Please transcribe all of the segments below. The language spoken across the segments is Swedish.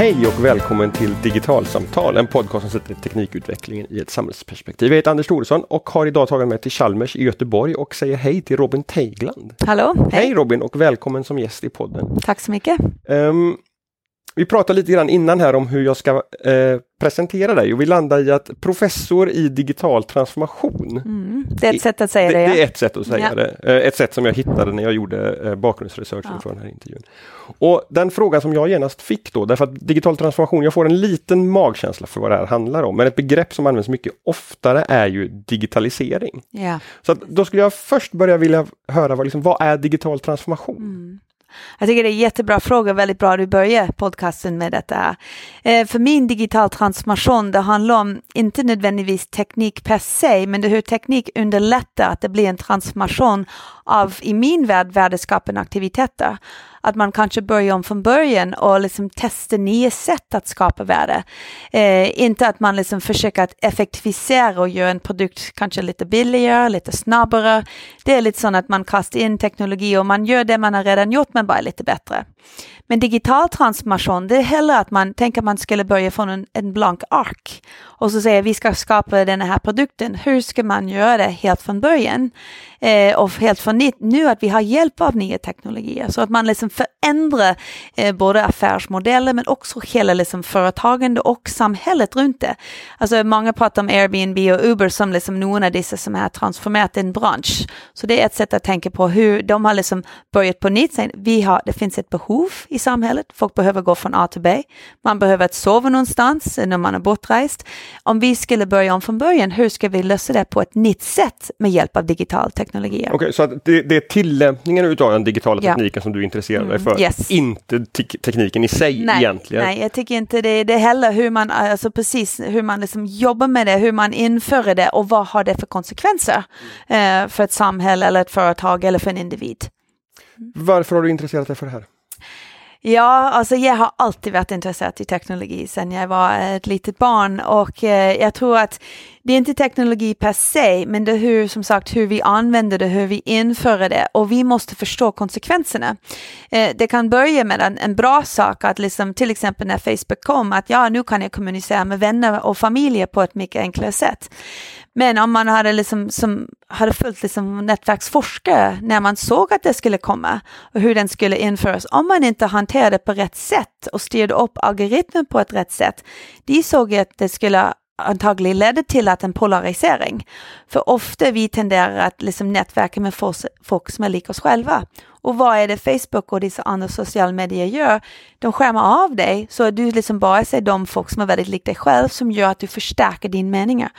Hej och välkommen till Digitalsamtal, en podcast som sätter teknikutvecklingen i ett samhällsperspektiv. Jag heter Anders Thoresson och har idag tagit med till Chalmers i Göteborg och säger hej till Robin Teigland. Hallå! Hej, hej Robin och välkommen som gäst i podden. Tack så mycket! Um, vi pratade lite grann innan här om hur jag ska eh, presentera dig och vi landar i att professor i digital transformation. Mm, det är ett sätt att säga det. Det, ja. det är ett sätt att säga ja. det. Eh, ett sätt som jag hittade när jag gjorde eh, bakgrundsresearchen ja. för den här intervjun. Och den frågan som jag genast fick då, därför att digital transformation, jag får en liten magkänsla för vad det här handlar om, men ett begrepp som används mycket oftare är ju digitalisering. Ja. Så då skulle jag först börja vilja höra vad, liksom, vad är digital transformation? Mm. Jag tycker det är en jättebra fråga, väldigt bra att du börjar podcasten med detta. Eh, för min digital transformation, det handlar om inte nödvändigtvis teknik per se, men det hur teknik underlättar att det blir en transformation av, i min värld, värdeskapande aktiviteter att man kanske börjar om från början och liksom testar nya sätt att skapa värde. Eh, inte att man liksom försöker att effektivisera och göra en produkt kanske lite billigare, lite snabbare. Det är lite så att man kastar in teknologi och man gör det man har redan gjort men bara lite bättre. Men digital transformation, det är hellre att man tänker att man skulle börja från en, en blank ark och så säger vi ska skapa den här produkten. Hur ska man göra det helt från början? Eh, och helt från nytt, nu att vi har hjälp av nya teknologier så att man liksom förändrar eh, både affärsmodeller men också hela liksom företagande och samhället runt det. Alltså många pratar om Airbnb och Uber som liksom några av dessa som har transformerat en bransch. Så det är ett sätt att tänka på hur de har liksom börjat på nytt. Vi har, det finns ett behov i samhället. Folk behöver gå från A till B. Man behöver att sova någonstans när man är bortrest. Om vi skulle börja om från början, hur ska vi lösa det på ett nytt sätt med hjälp av digital teknologi? Okej, okay, så det, det, är tillämpningen utav den digitala tekniken ja. som du intresserar dig för, mm, yes. inte te tekniken i sig nej, egentligen? Nej, jag tycker inte det. Det är heller hur man, alltså precis hur man liksom jobbar med det, hur man inför det och vad har det för konsekvenser mm. eh, för ett samhälle eller ett företag eller för en individ. Varför har du intresserat dig för det här? Ja, alltså jag har alltid varit intresserad i teknologi sedan jag var eh, ett litet barn och eh, jag tror att det är inte teknologi per se, men det är hur, som sagt, hur vi använder det, hur vi inför det och vi måste förstå konsekvenserna. Eh, det kan börja med en, en, bra sak, att liksom, till exempel när Facebook kom, att ja, nu kan jag kommunicera med vänner och familjer på ett mycket enklare sätt. Men om man hade, liksom, som, hade följt liksom nätverksforskare när man såg att det skulle komma och hur den skulle införas, om man inte hanterade det på rätt sätt och styrde upp algoritmen på ett rätt sätt, de såg att det skulle antagligen ledde till att en polarisering. För ofta vi tenderar att liksom nätverka med folk som är lika oss själva. Och vad är det Facebook och dessa andra sociala medier gör? De skärmar av dig så att du liksom bara ser de folk som är väldigt lika dig själv som gör att du förstärker din meningar.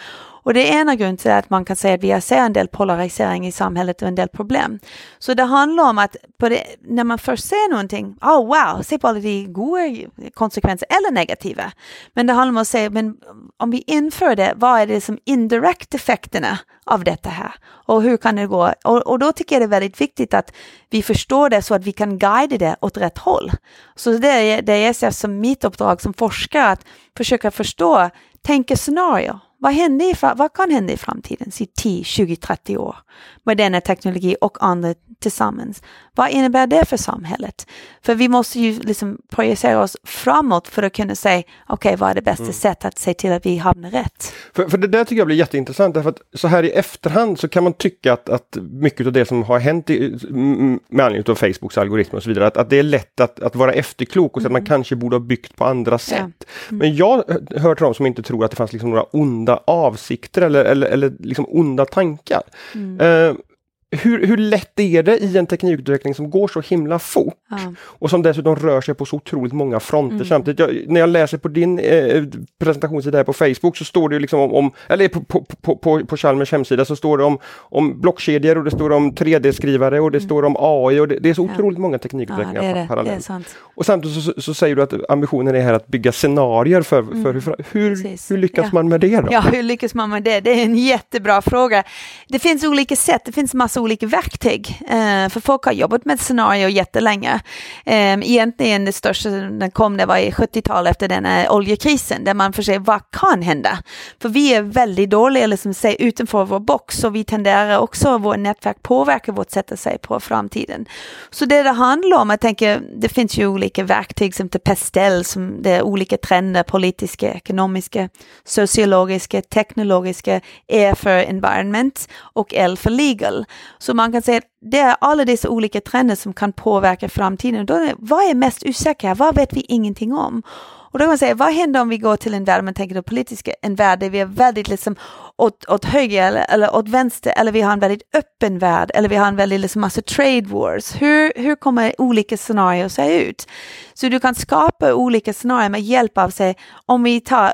Och det är ena grunden till att man kan säga att vi ser en del polarisering i samhället och en del problem. Så det handlar om att det, när man först ser någonting, oh wow, se på alla de goda konsekvenser eller negativa. Men det handlar om att säga, men om vi inför det, vad är det som indirekt effekterna av detta här? Och hur kan det gå? Och, och då tycker jag det är väldigt viktigt att vi förstår det så att vi kan guida det åt rätt håll. Så det är det jag ser som mitt uppdrag som forskare, att försöka förstå, tänka scenario vad, händer i, vad kan hända i framtiden, i 10, 20, 30 år med denna teknologi och andra tillsammans? Vad innebär det för samhället? För vi måste ju liksom projicera oss framåt för att kunna säga, okej, okay, vad är det bästa mm. sättet att se till att vi hamnar rätt? För, för det där tycker jag blir jätteintressant, därför att så här i efterhand så kan man tycka att, att mycket av det som har hänt i, med anledning av Facebooks algoritmer och så vidare, att, att det är lätt att, att vara efterklok och så mm. att man mm. kanske borde ha byggt på andra sätt. Ja. Mm. Men jag hör till dem som inte tror att det fanns liksom några onda avsikter eller, eller, eller liksom onda tankar. Mm. Uh, hur, hur lätt är det i en teknikutveckling som går så himla fort ja. och som dessutom rör sig på så otroligt många fronter mm. samtidigt. Jag, när jag läser på din eh, presentationssida här på Facebook så står det liksom om, om eller på, på, på, på, på Chalmers hemsida så står det om, om blockkedjor och det står om 3D-skrivare och det mm. står om AI och det, det är så otroligt ja. många teknikutvecklingar ja, det parallellt. Och samtidigt så, så, säger du att ambitionen är här att bygga scenarier för, mm. för hur, hur, hur lyckas man med det? Då? Ja, hur lyckas man med det? Det är en jättebra fråga. Det finns olika sätt, det finns massa olika verktyg. Eh, för folk har jobbat med scenario jättelänge. Eh, egentligen det största den kom det var i 70-talet efter den här oljekrisen där man försöker vad kan hända? För vi är väldigt dåliga liksom, se utanför vår box och vi tenderar också, vårt nätverk påverkar vårt sätt att se på framtiden. Så det det handlar om, jag tänker, det finns ju olika verktyg som typ till Pestel, som det är olika trender, politiska, ekonomiska, sociologiska, teknologiska, E för environment och L för legal. Så man kan säga att det är alla dessa olika trender som kan påverka framtiden. Då är, vad är mest osäkert? Vad vet vi ingenting om? Och då kan man säga, vad händer om vi går till en värld, man tänker det politiska, en värld där vi är väldigt liksom åt, åt höger eller, eller åt vänster, eller vi har en väldigt öppen värld, eller vi har en väldigt liksom massa trade wars. Hur, hur kommer olika scenarier se ut? Så du kan skapa olika scenarier med hjälp av sig, om vi tar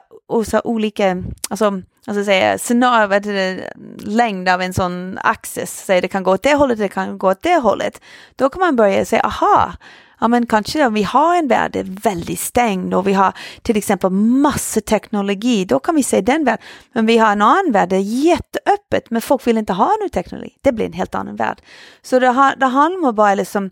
olika, alltså alltså säga, scenario, längd av en sån axis, säg det kan gå åt det hållet, det kan gå åt det hållet. Då kan man börja säga, aha, ja men kanske om vi har en värld är väldigt stängd och vi har till exempel massa teknologi, då kan vi se den världen. Men vi har en annan värld, det är jätteöppet, men folk vill inte ha ny teknologi. Det blir en helt annan värld. Så det, det handlar om att bara liksom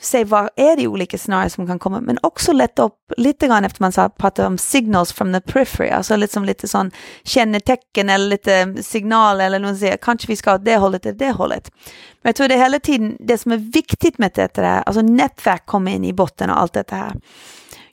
se vad är de olika scenarier som kan komma, men också lätta upp lite grann efter man pratar om signals from the periphery, alltså liksom lite sån kännetecken eller lite signal eller någon säger kanske vi ska åt det hållet eller det hållet. Men jag tror det är hela tiden det som är viktigt med detta här, alltså nätverk kommer in i botten och allt detta här.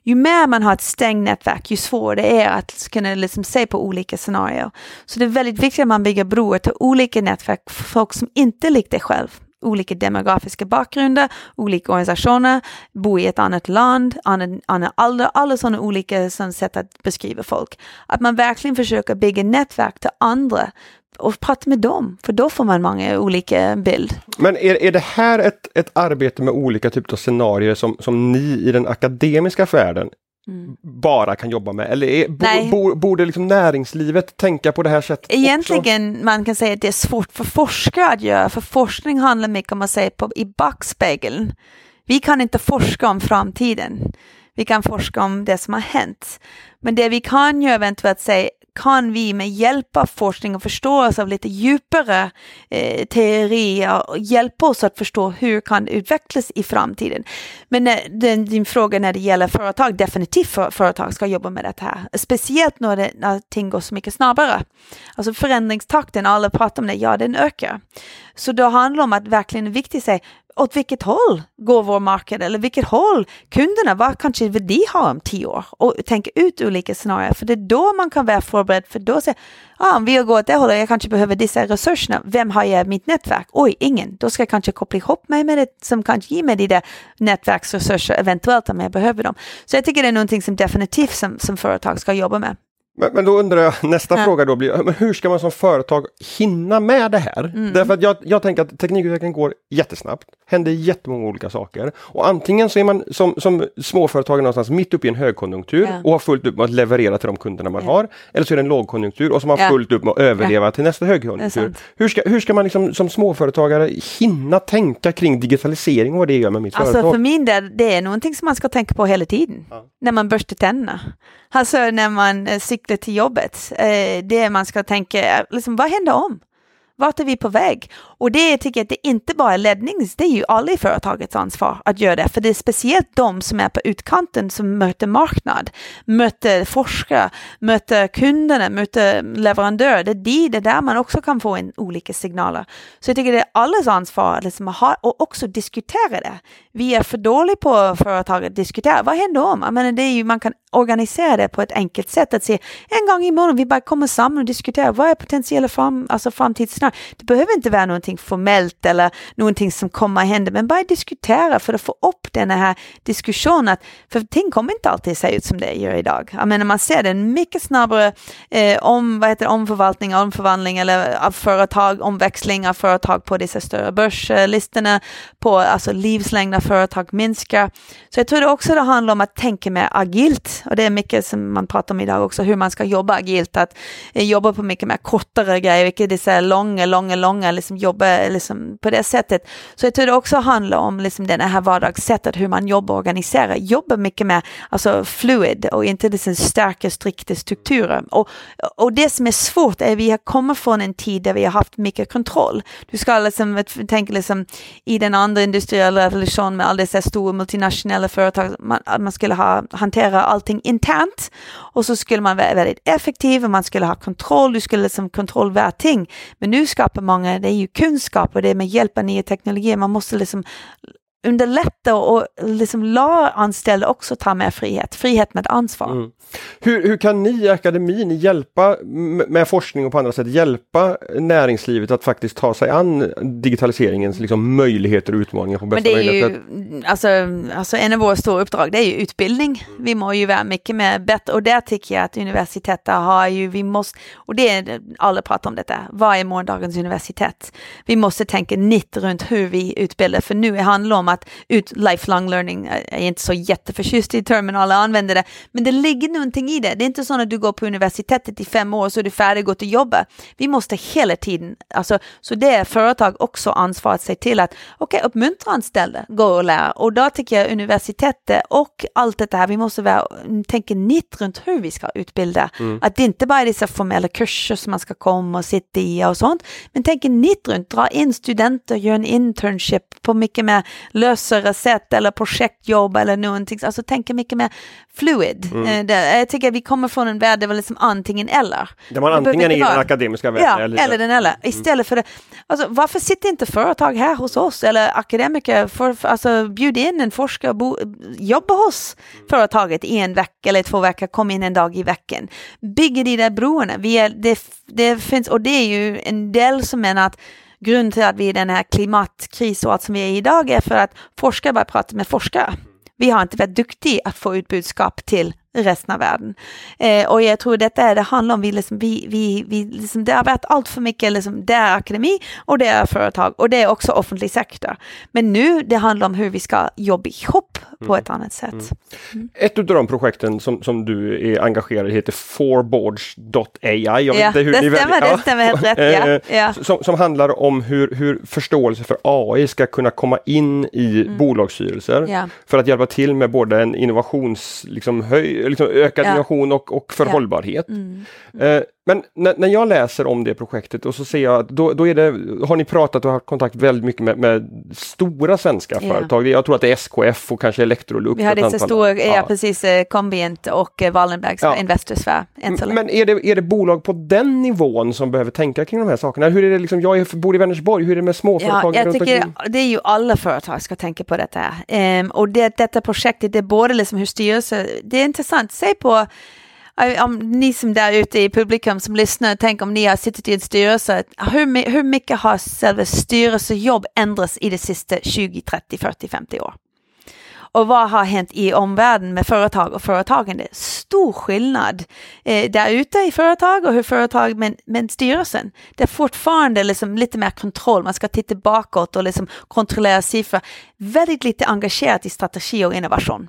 Ju mer man har ett stängt nätverk, ju svårare det är att kunna liksom se på olika scenarier. Så det är väldigt viktigt att man bygger broar till olika nätverk, för folk som inte liknar likt dig själv olika demografiska bakgrunder, olika organisationer, bo i ett annat land, annan, annan ålder, alla sådana olika sätt att beskriva folk. Att man verkligen försöker bygga nätverk till andra och prata med dem, för då får man många olika bild. Men är, är det här ett, ett arbete med olika typer av scenarier som, som ni i den akademiska världen Mm. bara kan jobba med? Eller är, bo, bo, borde liksom näringslivet tänka på det här sättet? Egentligen också? man kan säga att det är svårt för forskare att göra, för forskning handlar mycket om att se på i backspegeln. Vi kan inte forska om framtiden. Vi kan forska om det som har hänt. Men det vi kan göra eventuellt säga kan vi med hjälp av forskning och förståelse av lite djupare eh, teorier hjälpa oss att förstå hur kan det utvecklas i framtiden. Men när, den, din fråga när det gäller företag, definitivt för, företag ska jobba med det här. Speciellt när, det, när ting går så mycket snabbare. Alltså förändringstakten, alla pratar om det, ja den ökar. Så då handlar det om att verkligen viktigt säga, åt vilket håll går vår marknad eller vilket håll kunderna, vad kanske vill de ha om tio år? Och tänka ut olika scenarier, för det är då man kan vara förberedd, för då säger ah, om vi går åt det hållet, jag kanske behöver dessa resurserna, vem har jag i mitt nätverk? Oj, ingen, då ska jag kanske koppla ihop mig med det som kanske ger mig de där nätverksresurser eventuellt om jag behöver dem. Så jag tycker det är någonting som definitivt som, som företag ska jobba med. Men, men, då undrar jag, nästa ja. fråga då blir, men hur ska man som företag hinna med det här? Mm. Därför att jag, jag tänker att teknikutvecklingen går jättesnabbt, händer jättemånga olika saker. Och antingen så är man som, som småföretagare någonstans mitt uppe i en högkonjunktur ja. och har fullt upp med att leverera till de kunderna man ja. har. Eller så är det en lågkonjunktur och så har man fullt upp med att överleva till nästa högkonjunktur. Hur ska, hur ska man liksom, som småföretagare hinna tänka kring digitalisering och vad det gör med mitt alltså, företag? För min del, det är någonting som man ska tänka på hela tiden. När man borstar tänderna. Alltså när man eh, cyklar till jobbet. Eh, det man ska tänka, eh, liksom, vad händer om? Vart är vi på väg? Och det tycker jag att det inte bara är lednings, det är ju alla i företagets ansvar att göra det, för det är speciellt de som är på utkanten som möter marknad, möter forskare, möter kunderna, möter leverantörer. Det är de, det är där man också kan få in olika signaler. Så jag tycker det är allas ansvar att liksom ha, och också diskutera det. Vi är för dåliga på företag att diskutera. Vad händer om? Jag menar, det är ju, man kan organisera det på ett enkelt sätt att se en gång i månaden, vi bara kommer samman och diskuterar vad är potentiella fram, alltså framtidsscenarier. Det behöver inte vara någonting någonting formellt eller någonting som kommer att hända, men bara diskutera för att få upp den här diskussionen. Att, för ting kommer inte alltid se ut som det gör idag. Jag menar, man ser det mycket snabbare eh, om, vad heter det, omförvaltning, omförvandling eller av företag, omväxling av företag på dessa större börslistorna, på alltså livslängd av företag minskar. Så jag tror det också det handlar om att tänka mer agilt och det är mycket som man pratar om idag också, hur man ska jobba agilt, att eh, jobba på mycket mer kortare grejer, vilket är långa långa, långa, långa jobb jobba liksom på det sättet. Så jag tror det också handlar om liksom det här vardagssättet, hur man jobbar och organiserar. Jobba mycket med alltså fluid och inte liksom starka, strikta strukturer. Och, och det som är svårt är att vi har kommit från en tid där vi har haft mycket kontroll. Du ska liksom, tänka liksom i den andra industriella revolutionen med alla dessa stora multinationella företag, man, man skulle ha, hantera allting internt och så skulle man vara väldigt effektiv och man skulle ha kontroll, du skulle liksom kontroll över ting. Men nu skapar många, det är ju kul kunskap och det är med hjälp av nya teknologier, man måste liksom underlätta och liksom la anställda också ta med frihet, frihet med ansvar. Mm. Hur, hur kan ni i akademin hjälpa med forskning och på andra sätt hjälpa näringslivet att faktiskt ta sig an digitaliseringens liksom, möjligheter och utmaningar på bästa möjliga sätt? Alltså, alltså en av våra stora uppdrag det är ju utbildning. Vi må ju vara mycket mer bättre och där tycker jag att universitetet har ju, vi måste, och det är, alla pratar om detta, vad är morgondagens universitet? Vi måste tänka nytt runt hur vi utbildar, för nu handlar det om att ut, lifelong learning, jag är inte så jätteförtjust i termen, alla använder det, men det ligger någonting i det. Det är inte så att du går på universitetet i fem år så är du färdig och går till jobbet. Vi måste hela tiden, alltså, så det är företag också ansvar att se till att okej, okay, uppmuntra anställda, gå och lära. Och då tycker jag universitetet och allt det här, vi måste vara, tänka nytt runt hur vi ska utbilda. Mm. Att det inte bara är dessa formella kurser som man ska komma och sitta i och sånt, men tänka nytt runt, dra in studenter, göra en internship på mycket mer lösare sätt eller projektjobb eller någonting, alltså tänka mycket mer fluid. Mm. Eh, jag tycker att vi kommer från en värld där det var liksom antingen eller. Det var antingen i den akademiska världen ja, eller, eller den eller. Mm. Istället för det. Alltså, varför sitter inte företag här hos oss eller akademiker? För, för, alltså, bjud in en forskare, bo, jobba hos företaget i en vecka eller två veckor, kom in en dag i veckan. Bygger de där broarna. Vi är, det, det finns, och det är ju en del som menar att grunden till att vi är i den här klimatkris och allt som vi är i idag är för att forskare bara pratar med forskare. Vi har inte varit duktiga att få ut budskap till resten av världen. Eh, och jag tror detta är det handlar om, vi liksom, vi, vi, vi liksom, det har varit allt för mycket, liksom, det är akademi och det är företag och det är också offentlig sektor. Men nu det handlar om hur vi ska jobba ihop på mm. ett annat sätt. Mm. Mm. Ett av de projekten som, som du är engagerad i heter forboards.ai. Ja, det, stämmer, det stämmer helt rätt. Ja. Eh, ja. Som, som handlar om hur, hur förståelse för AI ska kunna komma in i mm. bolagsstyrelser ja. för att hjälpa till med både en innovations, liksom, höj, liksom ökad ja. innovation och, och för ja. hållbarhet. Mm. Mm. Men när, när, jag läser om det projektet och så ser jag att då, då är det, har ni pratat och haft kontakt väldigt mycket med, med stora svenska ja. företag. Jag tror att det är SKF och kanske Electrolux. Vi har lite stora, ja. ja precis, Combient eh, och eh, Wallenbergs ja. Investors Men är det, är det bolag på den nivån som behöver tänka kring de här sakerna? Hur är det liksom, jag bor i Vänersborg, hur är det med småföretag? Ja, jag tycker det är ju alla företag ska tänka på detta. Um, och det, detta projektet, det är både liksom hur styrelser, det är intressant, se på om ni som där ute i publikum som lyssnar, tänk om ni har suttit i en styrelse, hur, hur mycket har själva styrelsejobb ändrats i de sista 20, 30, 40, 50 år? Och vad har hänt i omvärlden med företag och företagande? Stor skillnad eh, där ute i företag och hur företag, men, men styrelsen, det är fortfarande liksom lite mer kontroll. Man ska titta bakåt och liksom kontrollera siffror. Väldigt lite engagerat i strategi och innovation.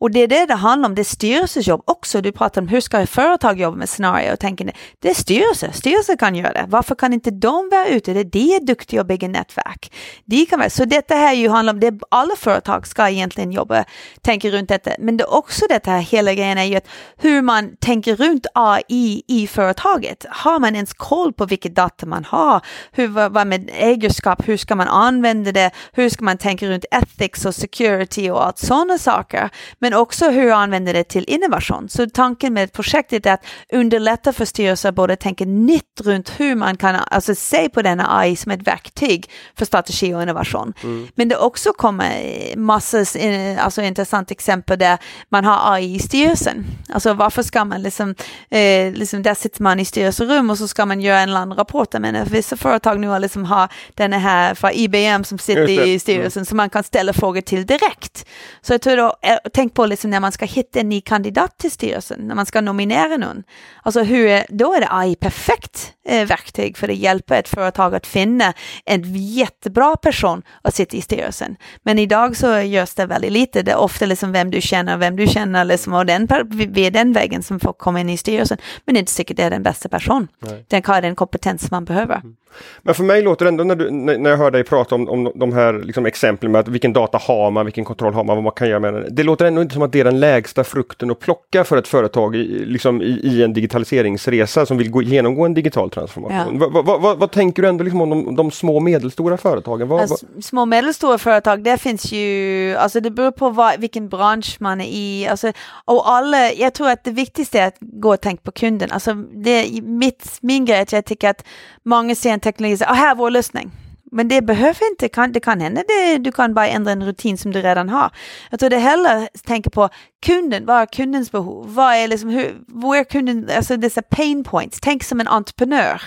Och det är det det handlar om, det är styrelsejobb också. Du pratar om hur ska företag jobba med scenario och tänker det är styrelse, styrelse kan göra det. Varför kan inte de vara ute? Det är de är duktiga att bygga nätverk. De kan vara, så detta här ju handlar om, det alla företag ska egentligen jobba, tänka runt detta. Men det är också detta här, hela grejen är ju att hur man tänker runt AI i företaget. Har man ens koll på vilket data man har? Hur, vad med ägarskap, hur ska man använda det? Hur ska man tänka runt ethics och security och allt sådana saker? Men också hur använder det till innovation. Så tanken med projektet är att underlätta för styrelser både tänka nytt runt hur man kan alltså, se på denna AI som ett verktyg för strategi och innovation. Mm. Men det också kommer massor eh, alltså, intressant exempel där man har AI i styrelsen. Alltså varför ska man liksom, eh, liksom där sitter man i styrelserum och så ska man göra en land-rapport. Men vissa företag nu har liksom har den här från IBM som sitter i styrelsen mm. som man kan ställa frågor till direkt. Så jag tror då, eh, tänk på liksom när man ska hitta en ny kandidat till styrelsen, när man ska nominera någon. Alltså hur, då är det AI perfekt eh, verktyg för att hjälpa ett företag att finna en jättebra person att sitta i styrelsen. Men idag så görs det väldigt lite, det är ofta liksom vem du känner, vem du känner liksom, och den, via den vägen som får komma in i styrelsen. Men det är inte säkert det är den bästa personen. Den har den kompetens man behöver. Mm. Men för mig låter det ändå när, du, när jag hör dig prata om, om de här liksom, exemplen med att vilken data har man, vilken kontroll har man, vad man kan göra med den. Det låter ändå inte som att det är den lägsta frukten att plocka för ett företag i, liksom, i, i en digitaliseringsresa som vill gå, genomgå en digital transformation. Ja. Vad, vad, vad, vad, tänker du ändå liksom om de, de små och medelstora företagen? Alltså, små och medelstora företag, det finns ju, alltså det beror på vad, vilken bransch man är i. Alltså, och alla, jag tror att det viktigaste är att gå och tänka på kunden. Alltså, det, mitt, min grej är att jag tycker att många ser en teknologi och säger, ah, här är vår lösning. Men det behöver inte, det kan hända det, du kan bara ändra en rutin som du redan har. Jag tror det hellre tänker på kunden, vad är kundens behov? Vad är liksom, hur, vad är kunden, alltså dessa pain points, tänk som en entreprenör.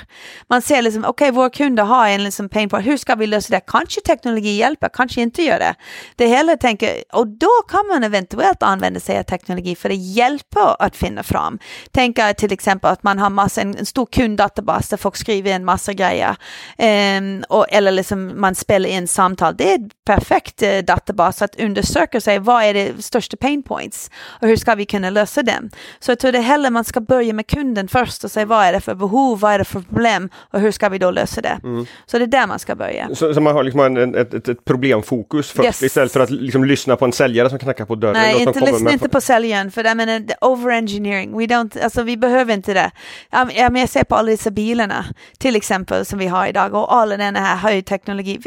Man ser liksom, okej okay, våra kunder har en liksom pain point, hur ska vi lösa det? Kanske teknologi hjälper, kanske inte gör det. Det hela tänker, och då kan man eventuellt använda sig av teknologi för det hjälper att finna fram. Tänka till exempel att man har massa, en, en stor kunddatabas där folk skriver en massa grejer. Um, och, eller liksom man spelar in samtal. Det är ett perfekt uh, databas att undersöka sig, vad är det största pain points? Och hur ska vi kunna lösa dem? Så jag tror det är hellre man ska börja med kunden först och säga vad är det för behov, vad är det för problem och hur ska vi då lösa det? Mm. Så det är där man ska börja. Så, så man har liksom en, ett, ett, ett problemfokus först yes. istället för att liksom lyssna på en säljare som knackar på dörren? Nej, inte lyssna inte på säljaren för jag menar overengineering, we don't, alltså vi behöver inte det. Ja, men jag ser på alla dessa bilarna till exempel som vi har idag och all den här högteknologi.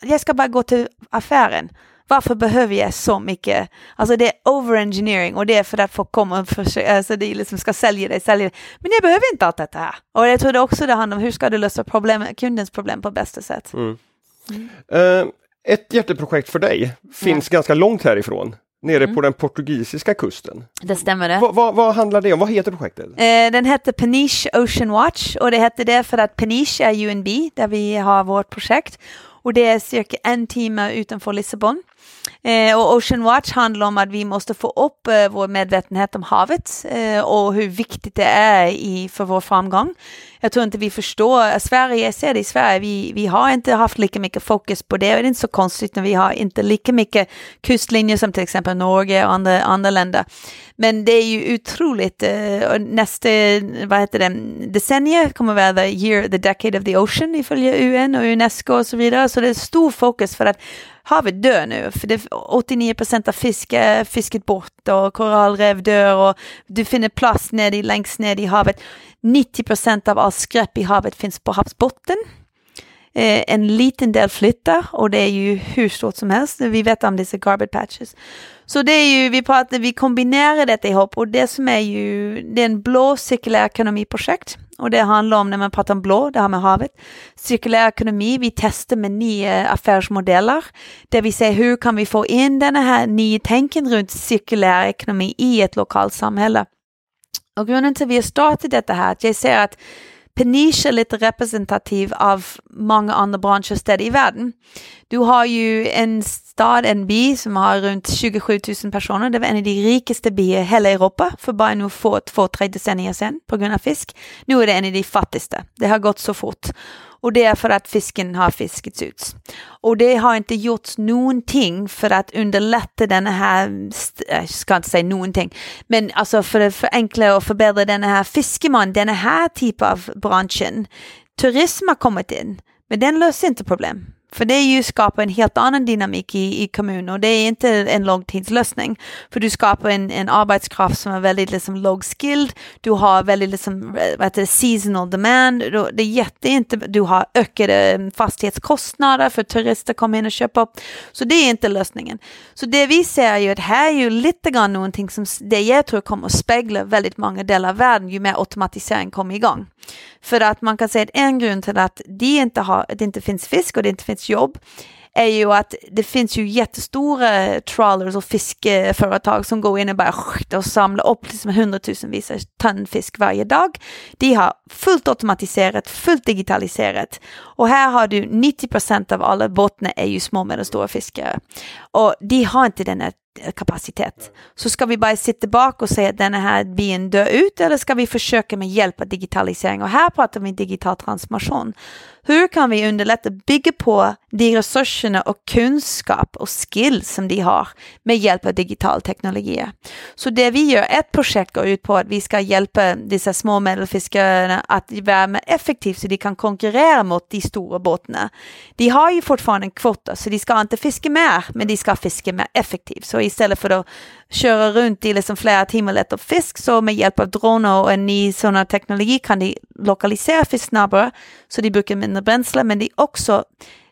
Jag ska bara gå till affären varför behöver jag så mycket? Alltså det är overengineering och det är för att folk kommer och försöker, alltså det liksom ska sälja det, sälja det. Men jag behöver inte allt detta här. Och jag tror det också det handlar om hur ska du lösa problem, kundens problem på bästa sätt. Mm. Mm. Uh, ett hjärteprojekt för dig finns ja. ganska långt härifrån nere mm. på den portugisiska kusten. Det stämmer det. Va, va, vad handlar det om? Vad heter projektet? Eh, den heter Peniche Ocean Watch och det hette det för att Peniche är UNB där vi har vårt projekt och det är cirka en timme utanför Lissabon. Eh, och Ocean Watch handlar om att vi måste få upp eh, vår medvetenhet om havet eh, och hur viktigt det är i, för vår framgång. Jag tror inte vi förstår, eh, Sverige, jag ser det i Sverige, vi, vi har inte haft lika mycket fokus på det. och Det är inte så konstigt när vi har inte lika mycket kustlinjer som till exempel Norge och andra, andra länder. Men det är ju otroligt, eh, och nästa, vad heter det, decennium kommer vara the year, the decade of the ocean ifølge UN och Unesco och så vidare. Så det är stor fokus för att havet dör nu, för det, 89 procent av fisk fisket bort och korallrev dör och du finner plast nere, längst ner i havet. 90 procent av all skräp i havet finns på havsbotten. Eh, en liten del flyttar och det är ju hur stort som helst. Vi vet om dessa garbage patches. Så det är ju, vi pratar, vi kombinerar detta ihop och det som är ju, det är en blå cirkulär ekonomiprojekt och det handlar om när man pratar om blå, det här med havet. Cirkulär ekonomi, vi testar med nya affärsmodeller där vi ser hur kan vi få in den här nya tänken runt cirkulär ekonomi i ett lokalt samhälle. Och grunden till att vi har startat detta här, att jag ser att Peniche är lite representativ av många andra branscher och städer i världen. Du har ju en stad, en by som har runt 27 000 personer. Det var en av de rikaste byar i hela Europa för bara nu få två, tre decennier sedan på grund av fisk. Nu är det en av de fattigaste. Det har gått så fort. Och det är för att fisken har fiskats ut. Och det har inte gjorts någonting för att underlätta den här, äh, jag ska inte säga någonting, men alltså för att förenkla och förbättra den här fiskeman, den här typen av branschen. Turism har kommit in, men den löser inte problem. För det är ju skapar en helt annan dynamik i, i kommunen och det är inte en långtidslösning. För du skapar en, en arbetskraft som är väldigt liksom låg skilled, du har väldigt liksom, vad heter det, seasonal demand, du, det är jätte inte, du har ökade fastighetskostnader för turister kommer in och köper. upp. Så det är inte lösningen. Så det vi ser är ju att här är ju lite grann någonting som det jag tror kommer att spegla väldigt många delar av världen ju mer automatisering kommer igång. För att man kan säga att en grund till att det inte, har, det inte finns fisk och det inte finns jobb är ju att det finns ju jättestora trawlers och fiskeföretag som går in och bara och samlar upp liksom hundratusenvis ton fisk varje dag. De har fullt automatiserat, fullt digitaliserat och här har du 90 procent av alla bottnar är ju små och medelstora fiskare. Och de har inte den här eh, kapacitet. Så ska vi bara sitta bak och säga att den här byn dör ut eller ska vi försöka med hjälp av digitalisering? Och här pratar vi digital transformation. Hur kan vi underlätta bygga på de resurserna och kunskap och skills som de har med hjälp av digital teknologi? Så det vi gör, ett projekt går ut på att vi ska hjälpa dessa små medelfiskarna att vara effektivt så de kan konkurrera mot de stora båtarna. De har ju fortfarande en kvota så de ska inte fiska mer, men de ska fiska mer effektivt. Så istället för att köra runt i liksom flera timmar efter fisk så med hjälp av droner och en ny sån teknologi kan de lokalisera fisk snabbare så de brukar mindre bränsle men de också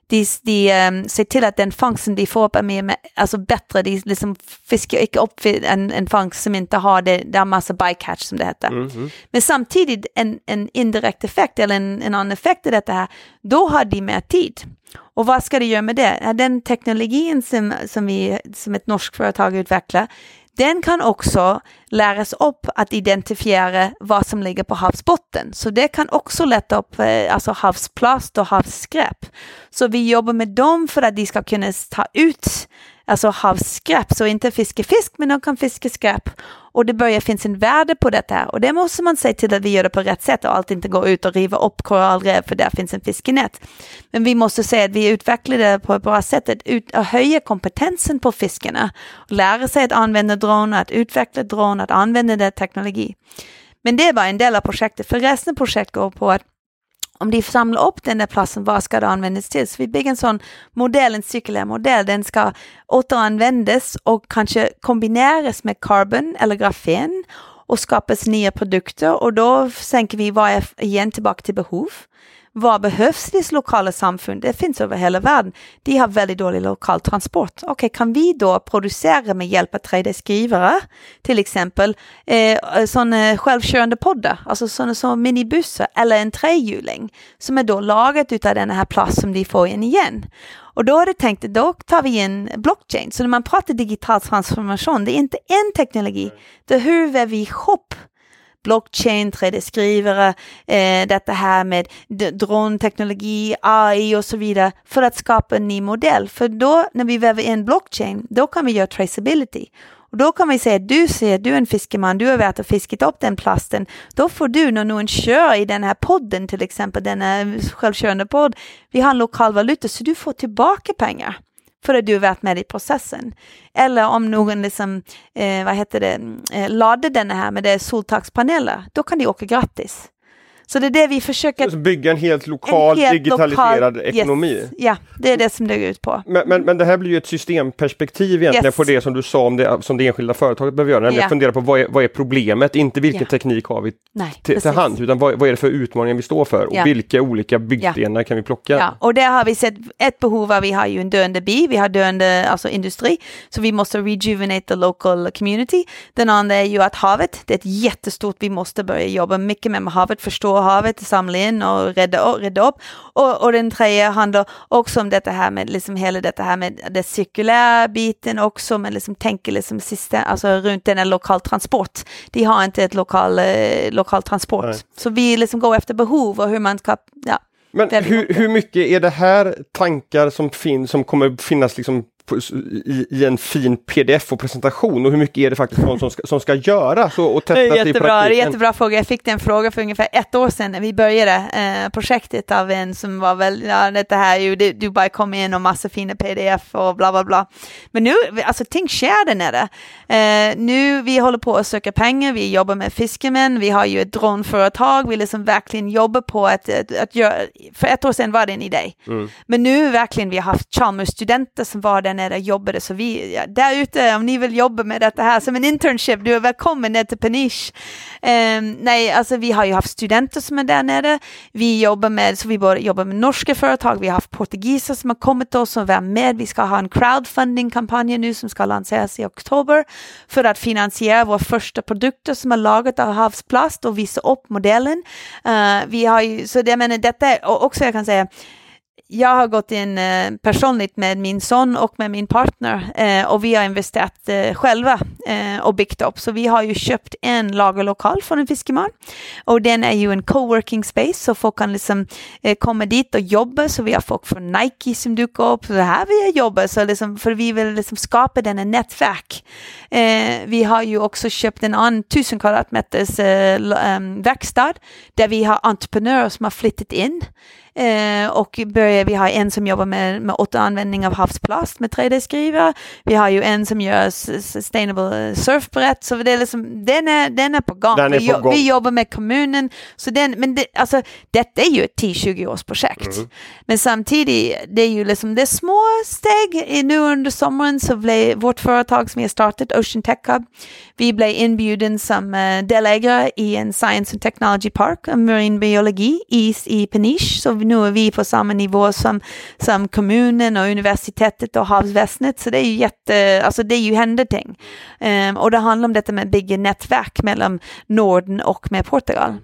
de, de um, ser till att den fångsten de får upp är mer, alltså bättre, de liksom fiskar inte upp en, en fångst som inte har det, det har massa bycatch som det heter. Mm -hmm. Men samtidigt en, en indirekt effekt eller en, en annan effekt av detta här, då har de mer tid. Och vad ska de göra med det? Den teknologin som, som, vi, som ett norskt företag utvecklar, den kan också läras upp att identifiera vad som ligger på havsbotten. Så det kan också lätta upp eh, alltså havsplast och havsskräp. Så vi jobbar med dem för att de ska kunna ta ut alltså havsskräp, så inte fiska fisk, men de kan fiska skräp. Och det börjar finnas en värde på detta och det måste man se till att vi gör det på rätt sätt och allt inte gå ut och riva upp korallrev för där finns en fiskenät. Men vi måste se att vi utvecklar det på ett bra sätt, att, ut, att höja kompetensen på fiskarna, och lära sig att använda drönare, att utveckla drönare, att använda den teknologi. Men det är bara en del av projektet, för resten av projektet går på att om de samlar upp den där plasten, vad ska det användas till? Så vi bygger en sån modell, en cirkulär modell, den ska återanvändas och kanske kombineras med carbon eller grafen och skapas nya produkter och då sänker vi vad är igen tillbaka till behov. Vad behövs i lokala samfund? Det finns över hela världen. De har väldigt dålig lokal transport. Okej, okay, kan vi då producera med hjälp av 3D-skrivare, till exempel eh, sådana självkörande poddar, alltså sådana som minibussar eller en trehjuling som är då lagat utav den här plast som de får in igen. Och då har det tänkt, då tar vi in blockchain. Så när man pratar digital transformation, det är inte en teknologi, det är hur vi ihop blockchain, 3D-skrivare, eh, detta här med dronteknologi, AI och så vidare för att skapa en ny modell. För då när vi väver in blockchain, då kan vi göra traceability. Och då kan vi säga, du ser, du är en fiskeman, du har varit och fiskat upp den plasten. Då får du, när någon kör i den här podden till exempel, den här självkörande podd, vi har en lokal valuta, så du får tillbaka pengar för att du har varit med i processen. Eller om någon liksom, eh, vad heter det, mm, eh, lade den här med det soltakspaneler, då kan de åka gratis. Så det är det vi försöker... Så bygga en helt lokal en helt digitaliserad lokal, ekonomi? Yes, ja, det är det som det går ut på. Men, men, men det här blir ju ett systemperspektiv egentligen yes. på det som du sa om det som det enskilda företaget behöver göra. Nämligen yeah. fundera på vad är, vad är problemet? Inte vilken yeah. teknik har vi Nej, till, till hand, utan vad, vad, är det för utmaningar vi står för och yeah. vilka olika byggstenar kan vi plocka? Ja, och där har vi sett ett behov av, vi har ju en döende bi, vi har döende alltså industri, så vi måste rejuvenate the local community. Den andra är ju att havet, det är ett jättestort, vi måste börja jobba mycket med havet, förstå havet, samla in och rädda, rädda upp. Och, och den tredje handlar också om detta här med liksom hela detta här med det cirkulära biten också, men liksom tänker liksom sista, alltså runt den här lokal transport. De har inte ett lokal, eh, lokal transport. Nej. Så vi liksom går efter behov och hur man ska, ja. Men hur, hur mycket är det här tankar som finns, som kommer finnas liksom i, i, en fin pdf och presentation och hur mycket är det faktiskt någon som ska, som ska göras och, och testas jättebra, i praktiken? Jättebra fråga. Jag fick den frågan för ungefär ett år sedan när vi började eh, projektet av en som var väl, ja det här ju, du, du bara kom in och massa fina pdf och bla bla bla. Men nu, alltså ting sker där nere. Eh, nu, vi håller på att söka pengar, vi jobbar med fiskemän, vi har ju ett dronföretag, vi liksom verkligen jobbar på att, att, att göra, för ett år sedan var det en idé. Mm. Men nu verkligen, vi har haft Chalmers-studenter som var där där nere jobbade, så vi, ja, där ute, om ni vill jobba med detta här som en internship, du är välkommen ner till Peniche. Um, nej, alltså vi har ju haft studenter som är där nere, vi jobbar med, så vi både jobbar med norska företag, vi har haft portugiser som har kommit till oss och varit med, vi ska ha en crowdfunding-kampanj nu som ska lanseras i oktober för att finansiera våra första produkter som är lagat av havsplast och visa upp modellen. Uh, vi har ju, så det, jag menar, detta är, också jag kan säga, jag har gått in eh, personligt med min son och med min partner eh, och vi har investerat eh, själva och byggt upp. Så vi har ju köpt en lagerlokal från en fiskeman och den är ju en coworking space så folk kan liksom komma dit och jobba. Så vi har folk från Nike som dukar upp. Så det här jag jobba, så liksom, för vi vill liksom skapa den nätverk. Vi har ju också köpt en annan 1000 kvadratmeters verkstad där vi har entreprenörer som har flyttat in Eh, och börjar, vi har en som jobbar med, med återanvändning av havsplast med 3D-skrivare. Vi har ju en som gör sustainable surfbrett. Så det är liksom, den, är, den är på gång. Är vi, på gång. vi jobbar med kommunen. Så den, men det, alltså, detta är ju ett 10-20 års projekt. Mm. Men samtidigt, det är ju liksom det små steg. Nu under sommaren så blev vårt företag som jag startat, Ocean Tech Hub, vi blev inbjuden som uh, delägare i en Science and Technology Park, marin biologi i, i Peniche. Så nu är vi på samma nivå som, som kommunen och universitetet och havsväsendet. Så det är ju jätte, alltså det är ju händer ting. Um, och det handlar om detta med att bygga nätverk mellan Norden och med Portugal.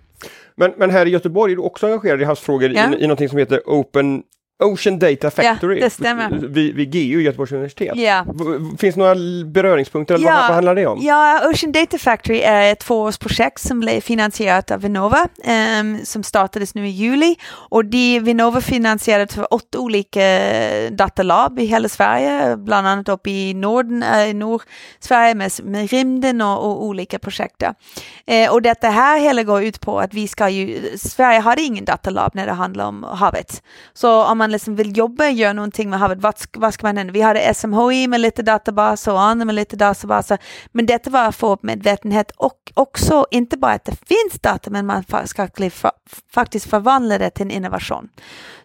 Men, men här i Göteborg är du också engagerad i havsfrågor ja. i, i någonting som heter Open Ocean Data Factory ja, det stämmer. Vid, vid GU, Göteborgs universitet. Ja. Finns några beröringspunkter? Eller ja, vad, vad, handlar det om? Ja, Ocean Data Factory är ett tvåårsprojekt som blev finansierat av Vinnova um, som startades nu i juli. Och det Vinnova finansierade för åtta olika datalab i hela Sverige, bland annat uppe i Norden, äh, Nordsverige med, med rymden och, och olika projekt. Uh, och detta här hela går ut på att vi ska ju, Sverige har ingen datalab när det handlar om havet. Så om man man liksom vill jobba och göra någonting med havet, vad, vad ska man hända? Vi hade SMHI med lite databaser och andra med lite databaser. Men detta var att få upp medvetenhet och också inte bara att det finns data, men man ska faktiskt förvandla det till en innovation.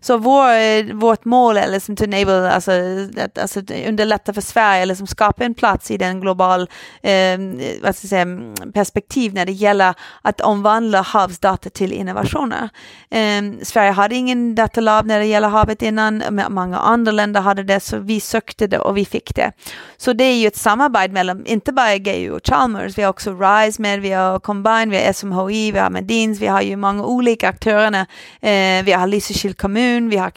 Så vår, eh, vårt mål är liksom to enable, alltså, att, alltså underlätta för Sverige, liksom skapa en plats i den global eh, vad ska säga, perspektiv när det gäller att omvandla havsdata till innovationer. Eh, Sverige hade ingen datalab när det gäller havet havet innan, många andra länder hade det, så vi sökte det och vi fick det. Så det är ju ett samarbete mellan, inte bara GU och Chalmers, vi har också RISE med, vi har Combine, vi har SMHI, vi har Medins, vi har ju många olika aktörer. Eh, vi har Lysekil kommun, vi har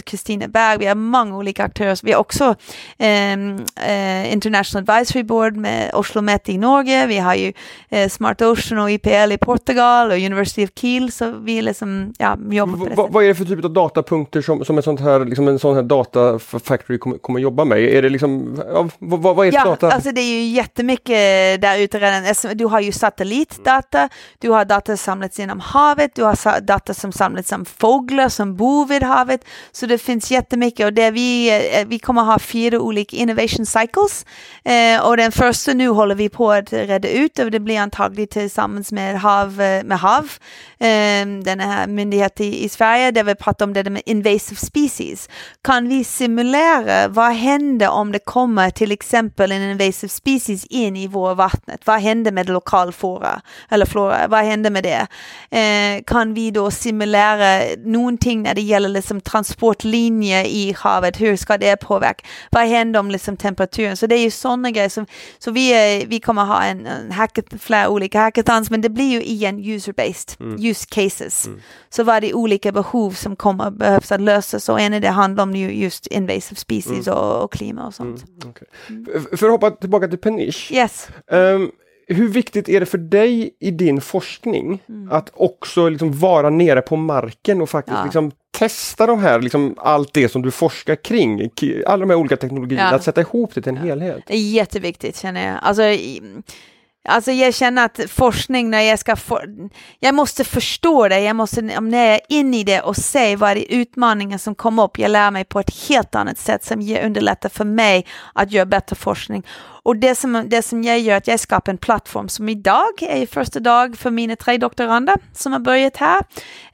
Kristineberg, vi har många olika aktörer. Vi har också ehm, eh, International Advisory Board med Oslo Met i Norge, vi har ju eh, Smart Ocean och IPL i Portugal och University of Kiel, så vi liksom, ja, jobbar på det Vad är det för typ av datapunkter som, som ett sånt här, liksom en sån här data factory kommer, kommer jobba med? Är det liksom, ja, vad, vad är ja, data? Alltså det är ju jättemycket där ute redan. Du har ju satellitdata, du har data som samlats genom havet, du har data som samlats om fåglar som bor vid havet. Så det finns jättemycket och det vi, eh, vi kommer ha fyra olika innovation cycles. Eh, och den första nu håller vi på att reda ut och det blir antagligen tillsammans med HAV, eh, med HAV eh, den här myndigheten i, i Sverige där vi pratar om det med invasive species. Kan vi simulera vad händer om det kommer till exempel en invasive species in i vår vattnet? Vad händer med lokal flora? Eller flora, vad händer med det? Eh, kan vi då simulera någonting när det gäller liksom transportlinjer i havet? Hur ska det påverka? Vad händer om liksom temperaturen? Så det är ju sådana grejer som, så vi, vi kommer ha en, en hackath, flera olika hackathons, men det blir ju igen user-based, mm. use cases. Mm. Så vad är det olika behov som kommer behövs att lösa så, en av det handlar om just invasive species mm. och, och klima och sånt. Mm, okay. För att hoppa tillbaka till Peniche. Yes. Um, hur viktigt är det för dig i din forskning mm. att också liksom vara nere på marken och faktiskt ja. liksom testa de här, liksom allt det som du forskar kring, alla de här olika teknologierna, ja. att sätta ihop det till en ja. helhet? Det är jätteviktigt känner jag. Alltså, Alltså jag känner att forskning när jag ska, for, jag måste förstå det, jag måste, när jag är inne i det och se vad det är utmaningar som kommer upp, jag lär mig på ett helt annat sätt som underlättar för mig att göra bättre forskning. Och det som, det som jag gör är att jag skapar en plattform som idag är första dag för mina tre doktorander som har börjat här.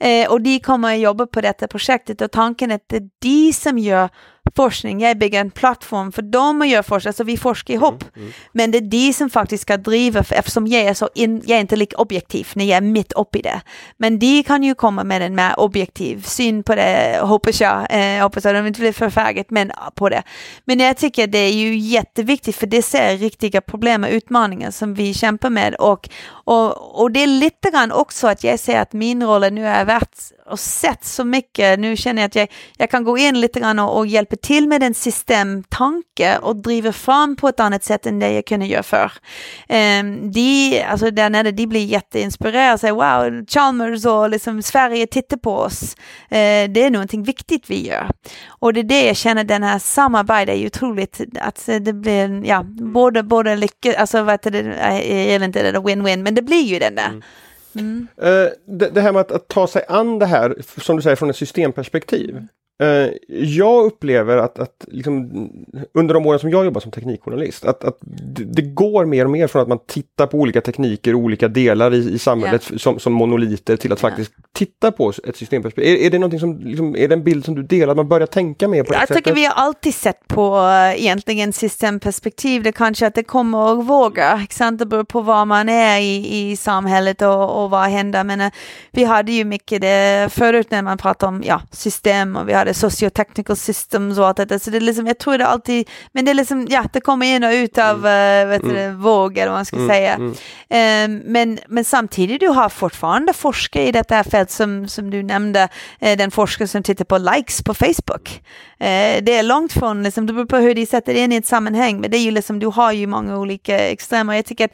Eh, och de kommer att jobba på detta projektet och tanken är att det är de som gör forskning, jag bygger en plattform för dem att göra forskning, alltså vi forskar ihop. Mm, mm. Men det är de som faktiskt ska driva, för, eftersom jag är så in, jag är inte lika objektiv när jag är mitt uppe i det. Men de kan ju komma med en mer objektiv syn på det, hoppas jag. Eh, hoppas att de inte blir för färget, men på det. Men jag tycker det är ju jätteviktigt, för det ser riktiga problem och utmaningar som vi kämpar med. Och, och, och det är lite grann också att jag ser att min roll nu är värt och sett så mycket. Nu känner jag att jag, jag kan gå in lite grann och, och hjälpa till med en systemtanke och driva fram på ett annat sätt än det jag kunde göra förr. Um, de, alltså där nere, de blir jätteinspirerade och säger wow, Chalmers och liksom Sverige tittar på oss. Uh, det är någonting viktigt vi gör. Och det är det jag känner, den här samarbetet är ju otroligt, att det blir, ja, både, både lycka, alltså vad heter det, jag gillar inte det win-win, men det blir ju den där. Mm. Mm. Det, det, här med att, att, ta sig an det här, som du säger, från ett systemperspektiv. Uh, jag upplever att, att liksom, under de åren som jag jobbar som teknikjournalist, att, att det, går mer och mer från att man tittar på olika tekniker, olika delar i, i samhället yeah. som, som monoliter till att yeah. faktiskt titta på ett systemperspektiv. Är, är, det som, liksom, är det en bild som du delar, att man börjar tänka mer på det Jag sättet? tycker vi har alltid sett på uh, egentligen systemperspektiv, det kanske att det kommer att våga, sant? det beror på var man är i, i samhället och, och vad händer. Men uh, vi hade ju mycket det förut när man pratade om ja, system och vi hade sociotechnical systems och allt detta. Så det är liksom, jag tror det alltid, men det är liksom, ja, det kommer in och ut av mm. uh, vet mm. det, våg eller vad man ska mm. säga. Mm. Uh, men, men samtidigt, du har fortfarande forskare i detta fält som, som du nämnde, uh, den forskare som tittar på likes på Facebook. Uh, det är långt från, liksom, det beror på hur de sätter in i ett sammanhang, men det är ju liksom, du har ju många olika extremer. Jag tycker att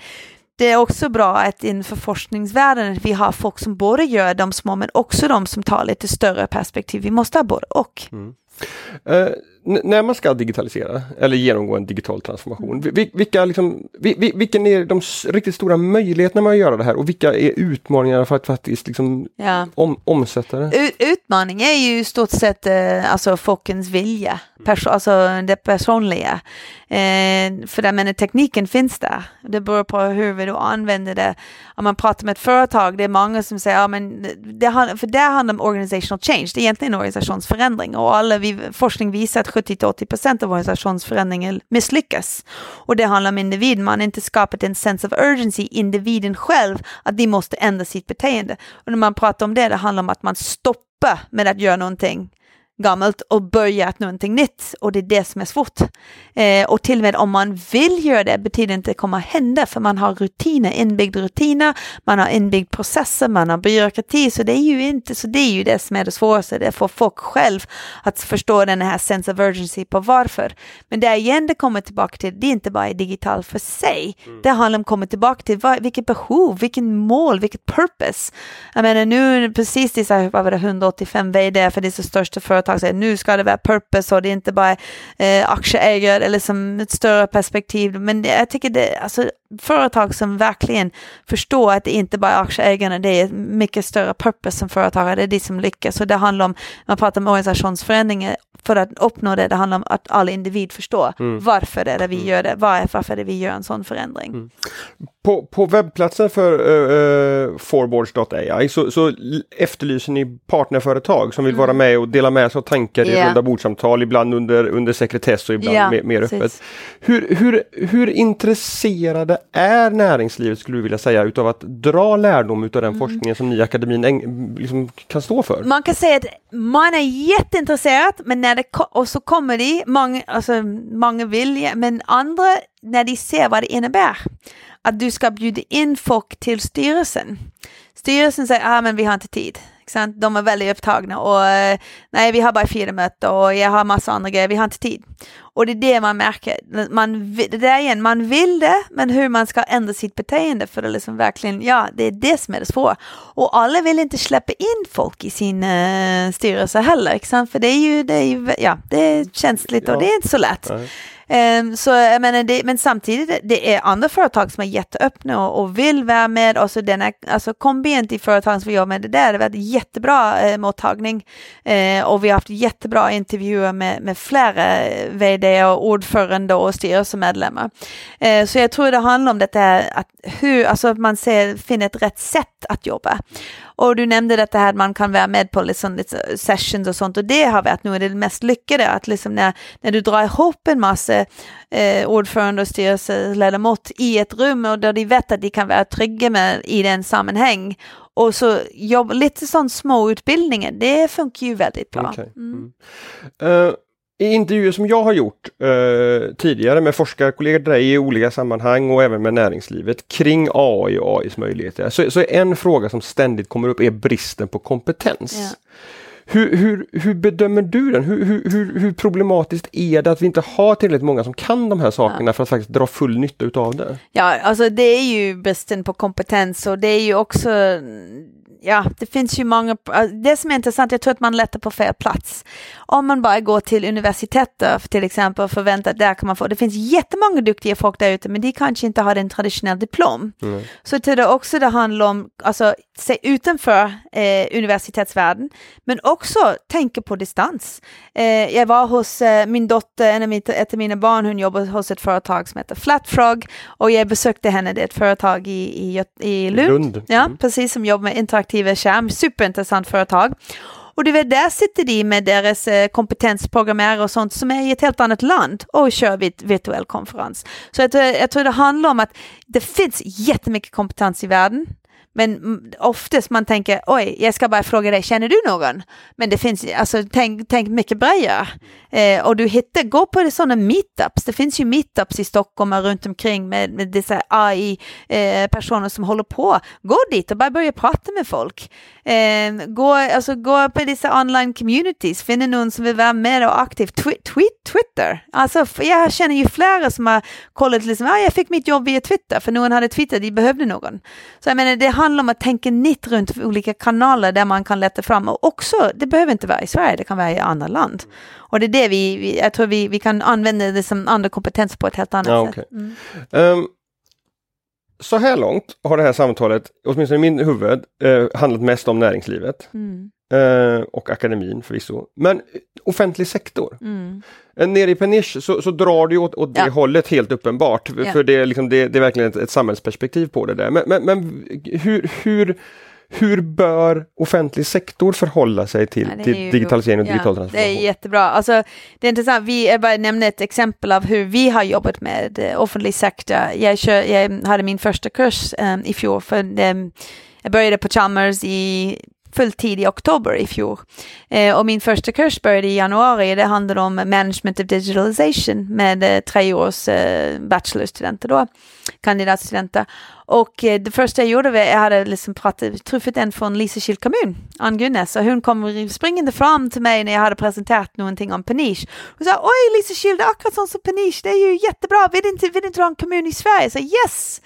det är också bra att inför forskningsvärlden att vi har folk som både gör de små men också de som tar lite större perspektiv. Vi måste ha både och. Mm. Uh, när man ska digitalisera eller genomgå en digital transformation, vilka, liksom, vilken är de riktigt stora möjligheterna med att göra det här och vilka är utmaningarna för att faktiskt liksom ja. om, omsätta det? Utmaningen är ju i stort sett eh, alltså folkens vilja, perso alltså det personliga. Eh, för där, men tekniken finns där. Det beror på hur du använder det. Om man pratar med ett företag, det är många som säger, ja men det, för det handlar om organizational change, det är egentligen organisationsförändring och alla vi, forskning visar att 70-80 procent av organisationsförändringen misslyckas. Och det handlar om individ, man har inte skapat en sense of urgency, individen själv, att de måste ändra sitt beteende. Och när man pratar om det, det handlar om att man stoppar med att göra någonting gammalt och börjat någonting nytt och det är det som är svårt. Eh, och till och med om man vill göra det betyder inte att det kommer hända för man har rutiner, inbyggda rutiner, man har inbyggd processer, man har byråkrati så det är ju inte, så det är ju det som är det svåraste, det är för folk själv att förstå den här sense of urgency på varför. Men det är igen det kommer tillbaka till, det är inte bara digitalt för sig, mm. det handlar om att komma tillbaka till vad, vilket behov, vilken mål, vilket purpose. Jag menar nu precis dessa, vad var det, 185 vd för dessa största företag företag säger nu ska det vara purpose och det är inte bara eh, aktieägare eller som ett större perspektiv. Men jag tycker det, alltså företag som verkligen förstår att det inte bara är aktieägarna, det är mycket större purpose som företagare, det är de som lyckas. Och det handlar om, man pratar om organisationsförändringar, för att uppnå det, det handlar om att alla individ förstår mm. varför det är det vi mm. gör det, varför är det vi gör en sån förändring. Mm. På, på webbplatsen för uh, uh forboards.ai så, så efterlyser ni partnerföretag som vill vara mm. med och dela med sig av tankar yeah. i runda bordsamtal, ibland under, under sekretess och ibland yeah, mer, mer öppet. Hur, hur, hur intresserade är näringslivet, skulle du vilja säga, utav att dra lärdom utav den mm. forskningen som ni i akademin liksom kan stå för? Man kan säga att man är jätteintresserad, men när det och så kommer de, många, alltså, många vill, men andra, när de ser vad det innebär, att du ska bjuda in folk till styrelsen. Styrelsen säger, ah, men vi har inte tid. De är väldigt upptagna och eh, nej, vi har bara fyra möten och jag har massa andra grejer, vi har inte tid. Och det är det man märker, man, det där igen, man vill det, men hur man ska ändra sitt beteende för att liksom verkligen, ja, det är det som är det svåra. Och alla vill inte släppa in folk i sin uh, styrelse heller, för det är ju, det är ju, ja, det är känsligt och det är inte så lätt. Nej. Um, så jag menar, det, men samtidigt det är andra företag som är jätteöppna och, och vill vara med. Och så denna, alltså kombinat i företag som vi jobbar med det där, det har varit jättebra eh, mottagning. Eh, och vi har haft jättebra intervjuer med, med flera vd och ordförande och styrelsemedlemmar. Eh, så jag tror det handlar om detta att hur, alltså att man ser, finner ett rätt sätt att jobba. Och du nämnde detta här att man kan vara med på liksom sessions och sånt och det har varit nog det mest lyckade att liksom när, när du drar ihop en massa eh, ordförande och styrelseledamot i ett rum och där de vet att de kan vara trygga med i den sammanhang och så jobb, lite sån små utbildningar, det funkar ju väldigt bra. Okay. Mm. Uh, I intervjuer som jag har gjort uh, tidigare med forskarkollegor i olika sammanhang och även med näringslivet kring AI och AIs möjligheter, så, så en fråga som ständigt kommer upp är bristen på kompetens. Yeah. Hur, hur, hur bedömer du den? Hur, hur, hur, problematiskt är det att vi inte har tillräckligt många som kan de här sakerna ja. för att faktiskt dra full nytta utav det? Ja, alltså det är ju bristen på kompetens och det är ju också ja, det finns ju många, det som är intressant, jag tror att man letar på fel plats. Om man bara går till universitetet till exempel och förväntar att där kan man få, det finns jättemånga duktiga folk där ute men de kanske inte har en traditionell diplom. Mm. Så det är också det handlar om, alltså se utanför eh, universitetsvärlden men också tänka på distans. Eh, jag var hos eh, min dotter, en av mina, ett av mina barn, hon jobbar hos ett företag som heter Flatfrog och jag besökte henne, det är ett företag i, i, i Lund, Lund. Ja, mm. precis som jobbar med interaktiva skärm, superintressant företag. Och du vet, där sitter de med deras eh, kompetensprogrammerare och sånt som är i ett helt annat land och kör vid virtuell konferens. Så jag, eh, jag tror det handlar om att det finns jättemycket kompetens i världen. Men oftast man tänker, oj, jag ska bara fråga dig, känner du någon? Men det finns, alltså tänk, tänk mycket bredare. Eh, och du hittar, gå på sådana meetups, det finns ju meetups i Stockholm och runt omkring med, med dessa AI-personer eh, som håller på. Gå dit och bara börja prata med folk. Eh, gå, alltså, gå på dessa online communities, finna någon som vill vara med och aktiv. Tweet, tweet Twitter. Alltså, jag känner ju flera som har kollat, liksom, ah, jag fick mitt jobb via Twitter, för någon hade twittrat, de behövde någon. Så jag menar, det handlar om att tänka nytt runt olika kanaler där man kan leta fram och också, det behöver inte vara i Sverige, det kan vara i andra land. Och det är det vi, jag tror vi, vi kan använda det som andra kompetens på ett helt annat ja, sätt. Okay. Mm. Um, så här långt har det här samtalet, åtminstone i min huvud, eh, handlat mest om näringslivet. Mm. Eh, och akademin förvisso. Men offentlig sektor. Mm. Eh, nere i Peniche så, så drar du åt, åt det ja. hållet helt uppenbart. Ja. För det är, liksom, det, det är verkligen ett, ett samhällsperspektiv på det där. Men, men, men hur, hur hur bör offentlig sektor förhålla sig till, ja, till digitalisering och ja, digital transformation? Det är jättebra. Alltså, det är intressant. Vi, jag bara nämna ett exempel av hur vi har jobbat med eh, offentlig sektor. Jag, kör, jag hade min första kurs um, i fjol. För, um, jag började på Chalmers i fulltid i oktober i fjol. Eh, och min första kurs började i januari. Det handlade om management of digitalization med eh, tre års eh, bachelorstudenter då, kandidatstudenter. Och eh, det första jag gjorde, var jag hade liksom pratat, träffat en från Lysekil kommun, Ann Gunnes, och hon kom springande fram till mig när jag hade presenterat någonting om Peniche. Hon sa, oj Lysekil, det är akkurat som Peniche, det är ju jättebra, vill inte, vill inte du ha en kommun i Sverige? Jag sa, yes!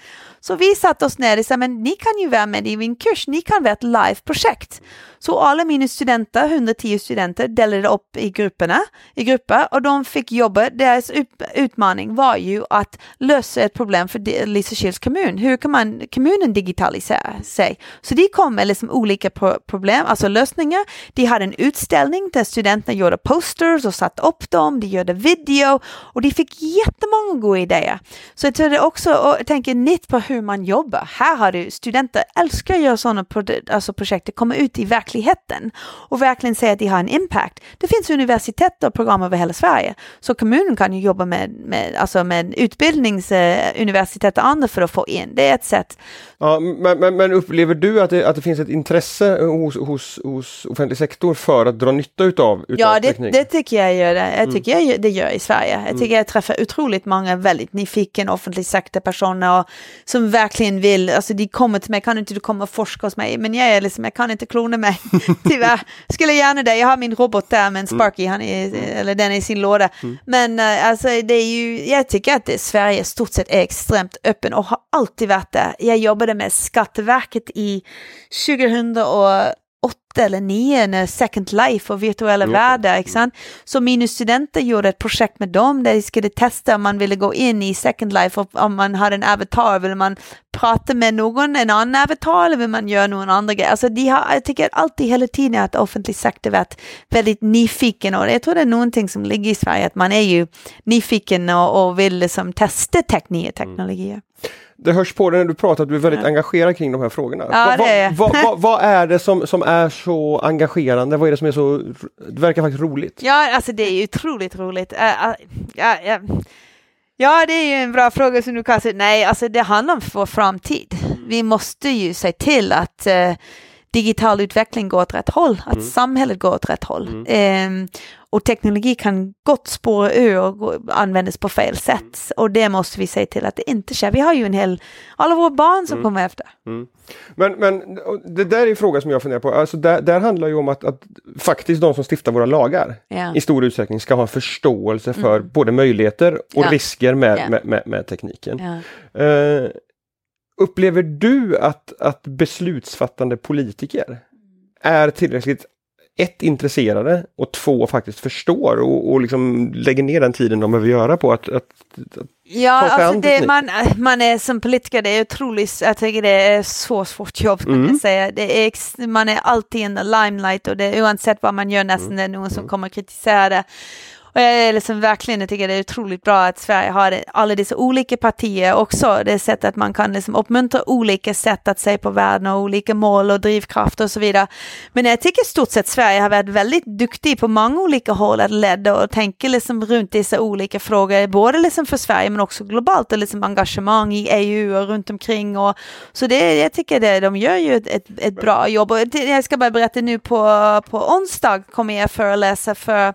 Så vi satte oss ner och sa, men ni kan ju vara med i min kurs, ni kan vara ett live-projekt. Så alla mina studenter, 110 studenter, delade upp i grupperna, i grupper och de fick jobba. Deras utmaning var ju att lösa ett problem för Lysekils kommun. Hur kan man, kommunen digitalisera sig? Så de kom med liksom olika problem, alltså lösningar. De hade en utställning där studenterna gjorde posters och satte upp dem, de gjorde video och de fick jättemånga goda idéer. Så jag tror det också, och jag tänker nytt på hur man jobbar. Här har du studenter älskar att göra sådana pro alltså projekt, det kommer ut i verkligheten verkligheten och verkligen säga att de har en impact. Det finns universitet och program över hela Sverige, så kommunen kan ju jobba med, med, alltså med utbildningsuniversitet och andra för att få in. Det är ett sätt. Ja, men, men, men upplever du att det, att det finns ett intresse hos, hos, hos offentlig sektor för att dra nytta utav, utav ja, det, teknik? det tycker jag gör det. Jag mm. tycker mm. jag, det gör i Sverige. Jag mm. tycker mm. jag träffar otroligt många väldigt nyfiken offentlig sektorpersoner som verkligen vill, alltså de kommer till mig, kan inte du komma och forska hos mig? Men jag är liksom, jag kan inte klona mig. Tyvärr. Skulle gärna det. Jag har min robot där med en mm. Sparky, han är, eller den är i sin låda. Mm. Men uh, alltså det är ju, jag tycker att det, Sverige stort sett är extremt öppen och har alltid varit det. Jag jobbade med Skatteverket i 2000 och åtta eller nio när Second Life och virtuella Jo. världar. Inte? Så mina studenter gjorde ett projekt med dem där de skulle testa om man ville gå in i Second Life och om man hade en avatar, vill man prata med någon, en annan avatar eller vill man göra någon andra grej? Alltså de har, jag tycker alltid hela tiden att offentlig sektor varit väldigt nyfiken och jag tror det är någonting som ligger i Sverige att man är ju nyfiken och, och vill liksom testa teknik och teknologier. Det hörs på dig när du pratar att du är väldigt Ja. engagerad kring de här frågorna. Ja, vad, det är jag. vad, vad, är det som, som är så engagerande? Vad är det som är så, det verkar faktiskt roligt? Ja, alltså det är ju otroligt roligt. Ja, det är ju en bra fråga som du säga. Nej, alltså det handlar om vår framtid. Vi måste ju se till att eh, digital utveckling går åt rätt håll, att Mm. samhället går åt rätt håll. Ehm, och teknologi kan gott spåra ur och användas på fel sätt. Och det måste vi se till att det inte sker. Vi har ju en hel, alla våra barn som kommer efter. Men, men och det där är en fråga som jag funderar på. Alltså där, där handlar ju om att, att faktiskt de som stiftar våra lagar Ja. i stor utsträckning ska ha en förståelse för både möjligheter och Mm. Ja. risker med, Ja. med, med, med tekniken. Eh, upplever du att, att beslutsfattande politiker är tillräckligt ett, intresserade och två, faktiskt förstår och, och liksom lägger ner den tiden de behöver göra på att, att, att Ja, alltså det, man, man är som politiker, det är otroligt, jag tycker det är så svårt jobb kan Mm. jag säga. Det är, man är alltid in the limelight och det, oavsett vad man gör Mm. nästan det är någon som kommer att kritisera det. Och jag är liksom verkligen, jag tycker det är otroligt bra att Sverige har alla dessa olika partier också. Det är sätt att man kan liksom uppmuntra olika sätt att se på världen och olika mål och drivkrafter och så vidare. Men jag tycker i stort sett Sverige har varit väldigt duktig på många olika håll att leda och tänka liksom runt dessa olika frågor, både liksom för Sverige men också globalt och liksom engagemang i EU och runt omkring. Och, så det, jag tycker det, de gör ju ett, ett, ett bra jobb. Och jag ska bara berätta nu på, på onsdag kommer jag föreläsa för,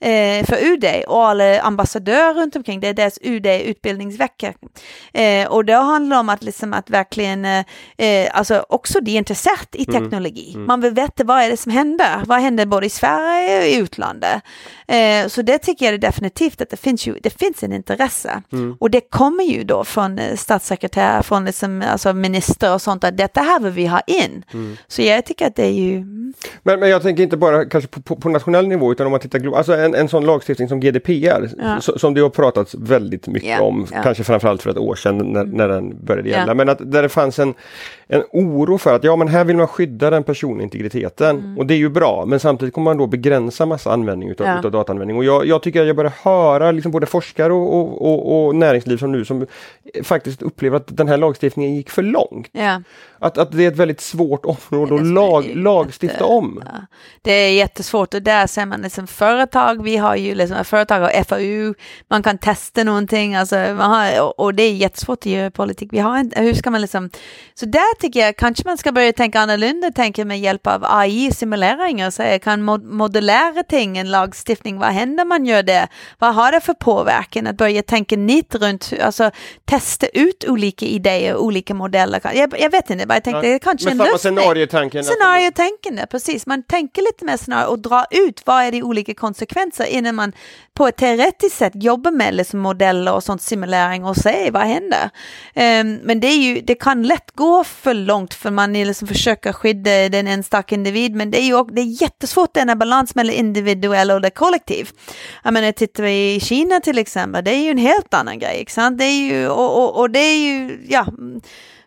eh, för UD och alla ambassadörer runt omkring. Det är deras UD utbildningsvecka. Eh, och det handlar om att, liksom, att verkligen, eh, alltså också de är intresserade i teknologi. Man vill veta vad är det som händer. Vad händer både i Sverige och i utlandet. Eh, så det tycker jag definitivt att det finns, ju, det finns en intresse. Och det kommer ju då från eh, statssekreterare, från liksom, alltså minister och sånt att detta här vill vi ha in. Så jag tycker att det är ju, mm, Men, men jag tänker inte bara kanske på, på, på nationell nivå utan om man tittar globalt. Alltså en, en sån lagstiftning som GDPR Ja. som det har pratats väldigt mycket Ja, om, ja. kanske framförallt för ett år sedan när, när den började gälla. Ja. Men att där det fanns en, en oro för att ja men här vill man skydda den personliga integriteten och det är ju bra men samtidigt kommer man då begränsa massa användning utav, Ja. utav dataanvändning. Och jag, jag tycker att jag börjar höra liksom både forskare och, och, och, och näringsliv som nu som faktiskt upplever att den här lagstiftningen gick för långt. ja. Att, att det är ett väldigt svårt område att lag, lagstifta om. Ja. Det är jättesvårt och där ser man liksom företag, vi har ju liksom företag och FAU, man kan testa någonting, alltså, har, och, och det är jättesvårt att göra politik. Vi har inte, hur ska man liksom, så där tycker jag kanske man ska börja tänka annorlunda, tänka med hjälp av AI-simuleringar, så jag kan mod modulära ting, en lagstiftning, vad händer man gör det? Vad har det för påverkan? Att börja tänka nytt runt, alltså testa ut olika idéer, olika modeller. Jag, jag vet inte, bara jag tänkte, är kanske Med en lösning. scenarietanken. att- Scenariotänkande, precis. Man tänker lite mer scenario och drar ut vad är de olika konsekvenser innan man på ett teoretiskt sätt jobbar med liksom modeller och sånt simulering och säger vad händer. Ehm, men det, är ju, det kan lätt gå för långt för man liksom försöker skydda den enstaka individ men det är ju också, det är jättesvårt den här balans mellan individuell och det kollektiv. Jag menar, tittar vi i Kina till exempel, det är ju en helt annan grej, inte sant? Det är ju, och, och, och det är ju, ja,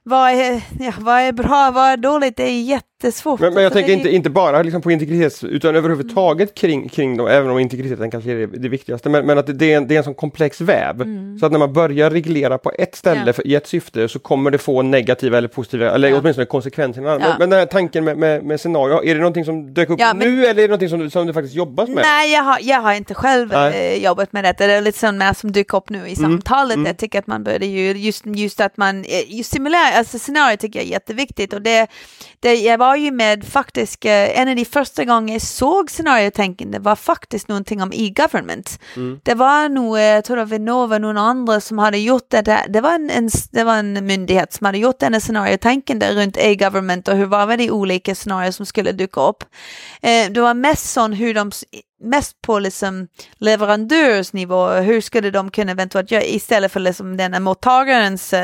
vad är, ja, vad är bra, vad är dåligt, det är jättesvårt. Men, men jag Så det tänker inte, inte bara liksom på integritets utan överhuvudtaget kring, kring dem, även om integriteten kanske är det, viktigaste. Men, men att det är, en, det är en sån komplex väv. Så att när man börjar reglera på ett ställe Mm. Ja. för, i ett syfte så kommer det få negativa eller positiva, eller Ja. åtminstone konsekvenser. Ja. Men, men den här tanken med, med, med scenario, är det någonting som dök upp men- nu eller är det någonting som, du- som du faktiskt jobbas med? Nej, jag har, jag har inte själv eh, jobbat med detta. Det är lite sånt som dyker upp nu i samtalet. Jag tycker att man började ju, just, just att man, eh, just simulera, alltså scenario tycker jag är jätteviktigt. Och det, det, jag var ju med faktiskt, eh, en av de första gångerna jag såg scenariotänkande var faktiskt någonting om e-government. Det var nog, eh, jag tror det var Vinnova, någon andra som hade gjort det. där. Det var en, en, det var en myndighet som hade gjort en scenariotänkande runt e-government och hur var det de olika scenarier som skulle dyka upp. Eh, det var mest sån hur de mest på liksom leverantörsnivå. Hur skulle de kunna eventuellt göra istället för liksom den mottagarens uh,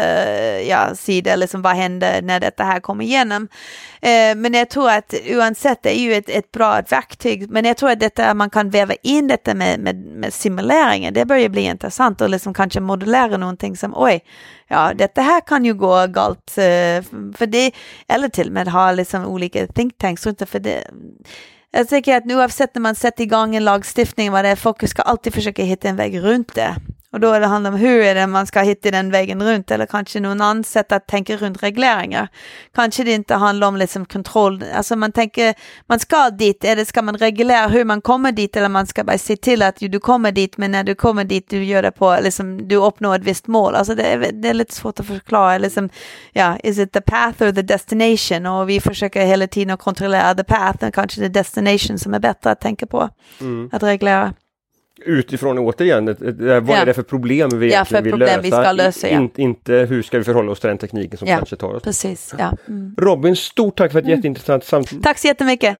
ja, sida, liksom vad händer när detta här kommer igenom. Uh, men jag tror att oavsett, det är ju ett, ett bra verktyg, men jag tror att detta, man kan väva in detta med, med, med simuleringen, det börjar bli intressant och liksom kanske modellera någonting som oj, ja, detta här kan ju gå galt, uh, för det, eller till och med ha liksom olika think tanks för det jag tycker att nu oavsett när man sätter igång en lagstiftning, vad det är, folk ska alltid försöka hitta en väg runt det. Och då är det handlar om hur är det man ska hitta den vägen runt eller kanske någon annan sätt att tänka runt regleringar. Kanske det inte handlar om liksom kontroll, alltså man tänker man ska dit, eller ska man reglera hur man kommer dit eller man ska bara se till att du kommer dit men när du kommer dit du gör det på, liksom du uppnår ett visst mål. Alltså det är, det är lite svårt att förklara, liksom, ja, is it the path or the destination? Och vi försöker hela tiden att kontrollera the path och kanske the destination som är bättre att tänka på, mm. att reglera utifrån återigen, vad ja. är det för problem vi ja, för vill lösa? Vi ska lösa ja. In, inte hur ska vi förhålla oss till den tekniken som ja, kanske tar oss. Precis, ja. Mm. Robin, stort tack för ett mm. jätteintressant samtal. Tack så jättemycket.